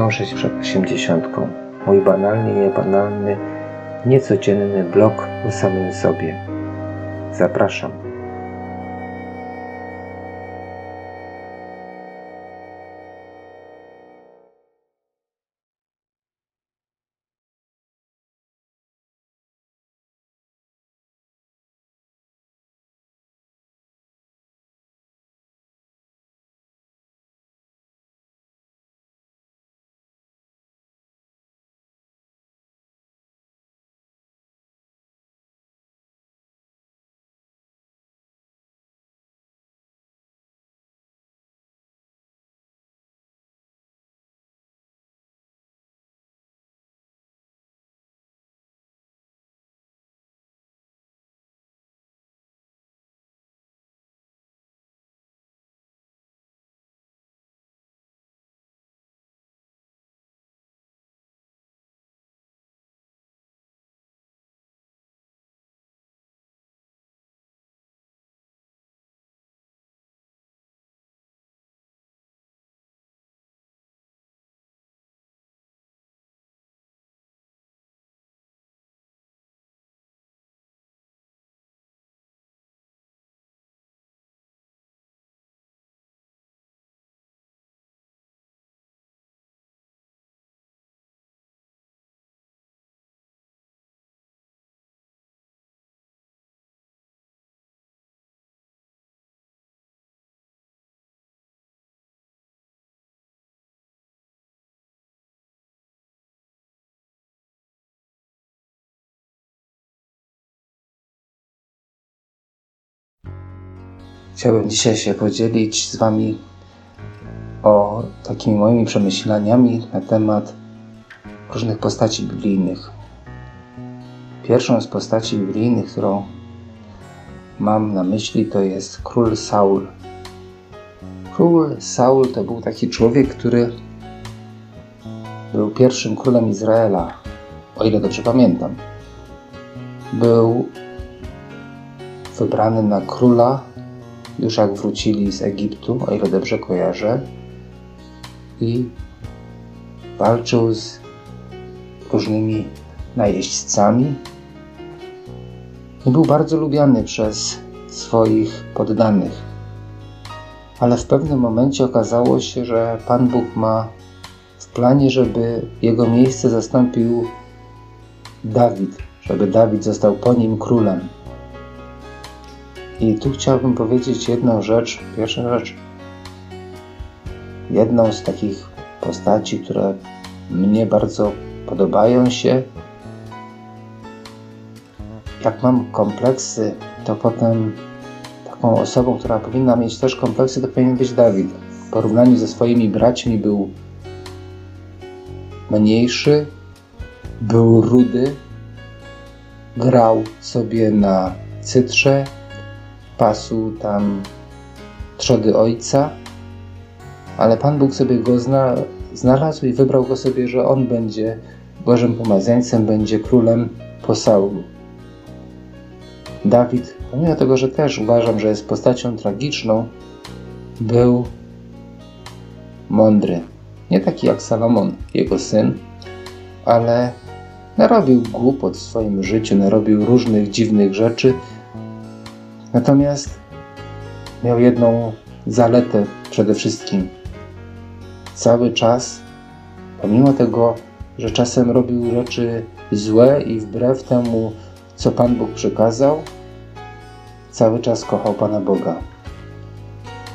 dążyć przed osiemdziesiątką. Mój banalnie niebanalny, niecodzienny blog o samym sobie. Zapraszam. Chciałbym dzisiaj się podzielić z Wami o takimi moimi przemyśleniami na temat różnych postaci biblijnych. Pierwszą z postaci biblijnych, którą mam na myśli, to jest król Saul. Król Saul to był taki człowiek, który był pierwszym królem Izraela, o ile dobrze pamiętam. Był wybrany na króla już jak wrócili z Egiptu, o ile dobrze kojarzę, i walczył z różnymi najeźdźcami. I był bardzo lubiany przez swoich poddanych. Ale w pewnym momencie okazało się, że Pan Bóg ma w planie, żeby jego miejsce zastąpił Dawid, żeby Dawid został po nim królem. I tu chciałbym powiedzieć jedną rzecz. Pierwsza rzecz, jedną z takich postaci, które mnie bardzo podobają się. Jak mam kompleksy, to potem taką osobą, która powinna mieć też kompleksy, to powinien być Dawid. W porównaniu ze swoimi braćmi był mniejszy, był rudy, grał sobie na cytrze, pasu tam trzody ojca, ale Pan Bóg sobie go zna, znalazł i wybrał go sobie, że on będzie Bożym pomazańcem, będzie królem po Saulu. Dawid, pomimo tego, że też uważam, że jest postacią tragiczną, był mądry. Nie taki jak Salomon, jego syn, ale narobił głupot w swoim życiu, narobił różnych dziwnych rzeczy, Natomiast miał jedną zaletę przede wszystkim. Cały czas, pomimo tego, że czasem robił rzeczy złe i wbrew temu, co Pan Bóg przekazał, cały czas kochał Pana Boga.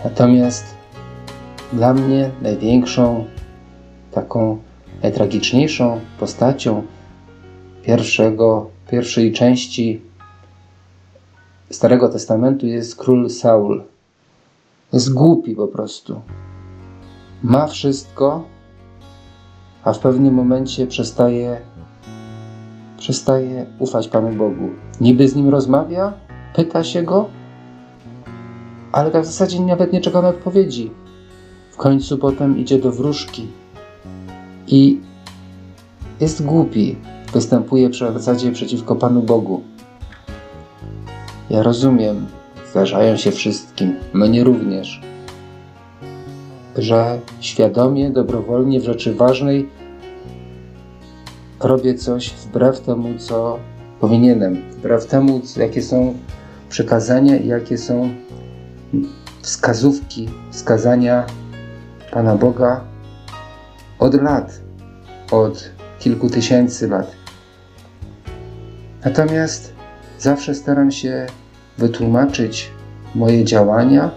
Natomiast dla mnie największą, taką najtragiczniejszą postacią pierwszego, pierwszej części Starego Testamentu jest król Saul. Jest głupi po prostu. Ma wszystko, a w pewnym momencie przestaje, przestaje ufać Panu Bogu. Niby z nim rozmawia, pyta się go, ale tak w zasadzie nawet nie czeka na odpowiedzi. W końcu potem idzie do wróżki i jest głupi. Występuje w zasadzie przeciwko Panu Bogu. Ja rozumiem, zdarzają się wszystkim, mnie również. że świadomie, dobrowolnie w rzeczy ważnej robię coś wbrew temu, co powinienem, wbrew temu, jakie są przekazania i jakie są wskazówki, wskazania Pana Boga od lat, od kilku tysięcy lat. Natomiast zawsze staram się wytłumaczyć moje działania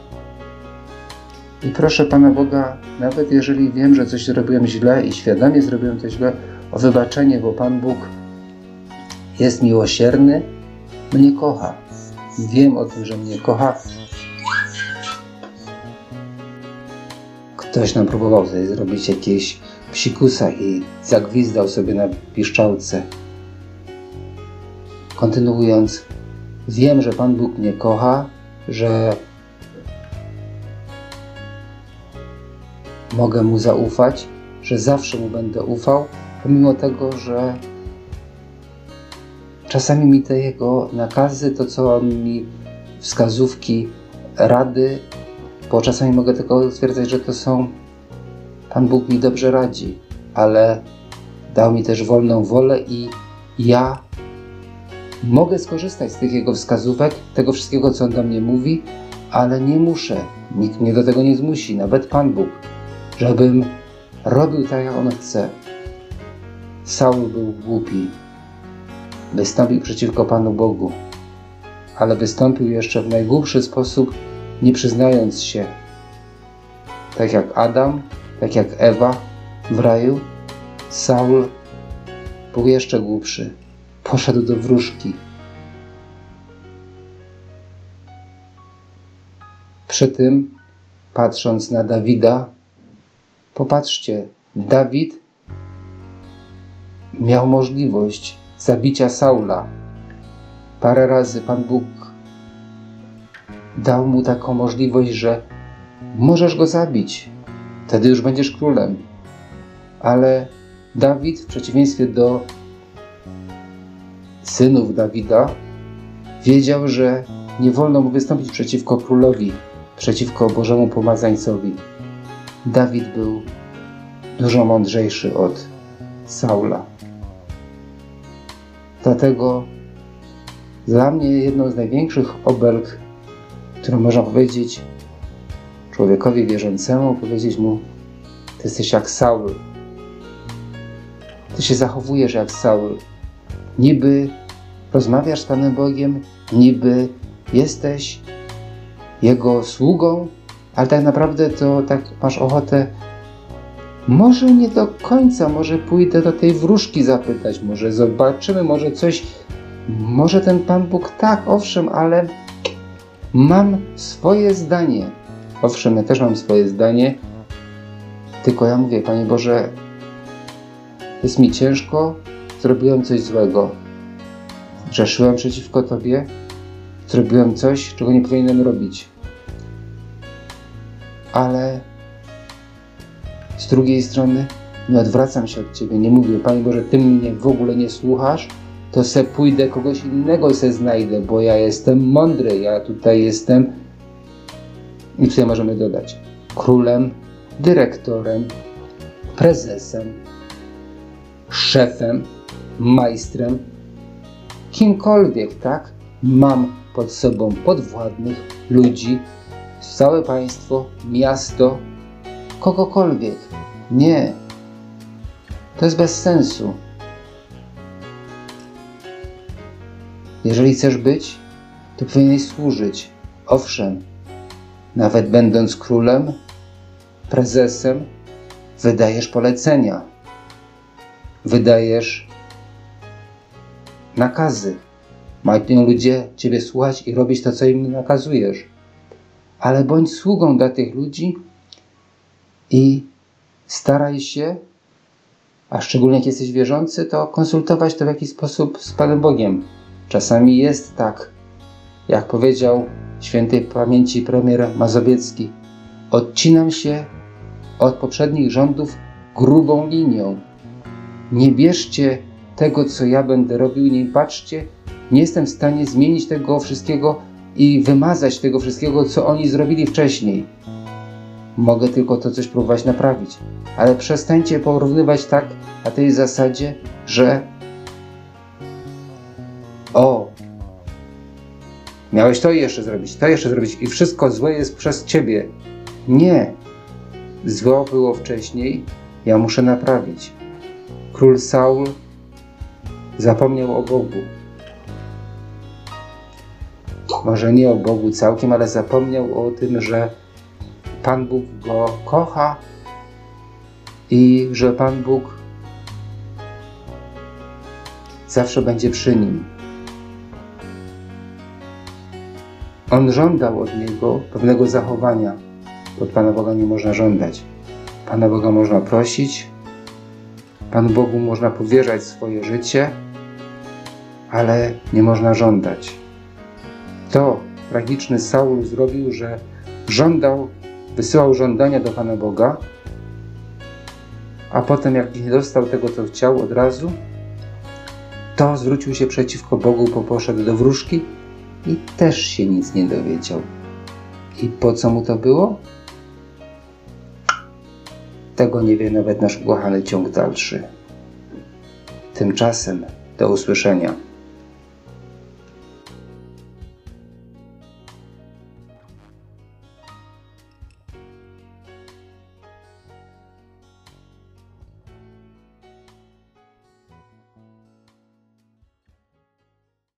i proszę Pana Boga, nawet jeżeli wiem, że coś zrobiłem źle i świadomie zrobiłem to źle, o wybaczenie, bo Pan Bóg jest miłosierny, mnie kocha. Wiem o tym, że mnie kocha. Ktoś nam próbował tutaj zrobić jakieś psikusa i zagwizdał sobie na piszczałce. Kontynuując, wiem, że Pan Bóg mnie kocha, że mogę Mu zaufać, że zawsze Mu będę ufał, pomimo tego, że czasami mi te Jego nakazy, to co On mi wskazówki, rady, bo czasami mogę tylko stwierdzać, że to są Pan Bóg mi dobrze radzi, ale dał mi też wolną wolę i ja mogę skorzystać z tych Jego wskazówek, tego wszystkiego, co On do mnie mówi, ale nie muszę. Nikt mnie do tego nie zmusi, nawet Pan Bóg, żebym robił tak, jak On chce. Saul był głupi. Wystąpił przeciwko Panu Bogu, ale wystąpił jeszcze w najgłupszy sposób, nie przyznając się. Tak jak Adam, tak jak Ewa w raju, Saul był jeszcze głupszy. Poszedł do wróżki. Przy tym, patrząc na Dawida, popatrzcie, Dawid miał możliwość zabicia Saula. Parę razy Pan Bóg dał mu taką możliwość, że możesz go zabić, wtedy już będziesz królem. Ale Dawid, w przeciwieństwie do synów Dawida, wiedział, że nie wolno mu wystąpić przeciwko królowi, przeciwko Bożemu pomazańcowi. Dawid był dużo mądrzejszy od Saula. Dlatego dla mnie jedną z największych obelg, którą można powiedzieć człowiekowi wierzącemu, powiedzieć mu: Ty jesteś jak Saul. Ty się zachowujesz jak Saul. Niby rozmawiasz z Panem Bogiem, niby jesteś Jego sługą, ale tak naprawdę to tak masz ochotę może nie do końca, może pójdę do tej wróżki zapytać, może zobaczymy, może coś, może ten Pan Bóg tak, owszem, ale mam swoje zdanie. Owszem, ja też mam swoje zdanie, tylko ja mówię, Panie Boże, jest mi ciężko, zrobiłem coś złego. Grzeszyłem przeciwko Tobie, zrobiłem coś, czego nie powinienem robić. Ale z drugiej strony nie odwracam się od Ciebie, nie mówię, Panie Boże, Ty mnie w ogóle nie słuchasz, to se pójdę, kogoś innego se znajdę, bo ja jestem mądry, ja tutaj jestem i tutaj możemy dodać królem, dyrektorem, prezesem, szefem, majstrem, kimkolwiek, tak? Mam pod sobą podwładnych ludzi, całe państwo, miasto, kogokolwiek. Nie. To jest bez sensu. Jeżeli chcesz być, to powinieneś służyć. Owszem, nawet będąc królem, prezesem, wydajesz polecenia, wydajesz nakazy. Mają ludzie Ciebie słuchać i robić to, co im nakazujesz. Ale bądź sługą dla tych ludzi i staraj się, a szczególnie jak jesteś wierzący, to konsultować to w jakiś sposób z Panem Bogiem. Czasami jest tak, jak powiedział świętej pamięci premier Mazowiecki, odcinam się od poprzednich rządów grubą linią. Nie bierzcie tego, co ja będę robił, nie patrzcie, nie jestem w stanie zmienić tego wszystkiego i wymazać tego wszystkiego, co oni zrobili wcześniej. Mogę tylko to coś próbować naprawić. Ale przestańcie porównywać tak na tej zasadzie, że o, miałeś to jeszcze zrobić, to jeszcze zrobić i wszystko złe jest przez ciebie. Nie. Zło było wcześniej, ja muszę naprawić. Król Saul zapomniał o Bogu. Może nie o Bogu całkiem, ale zapomniał o tym, że Pan Bóg go kocha i że Pan Bóg zawsze będzie przy nim. On żądał od niego pewnego zachowania. Od Pana Boga nie można żądać. Pana Boga można prosić, Panu Bogu można powierzać swoje życie, ale nie można żądać. To tragiczny Saul zrobił, że żądał, wysyłał żądania do Pana Boga, a potem jak nie dostał tego, co chciał od razu, to zwrócił się przeciwko Bogu, bo poszedł do wróżki i też się nic nie dowiedział. I po co mu to było? Tego nie wie nawet nasz ukochany ciąg dalszy. Tymczasem do usłyszenia.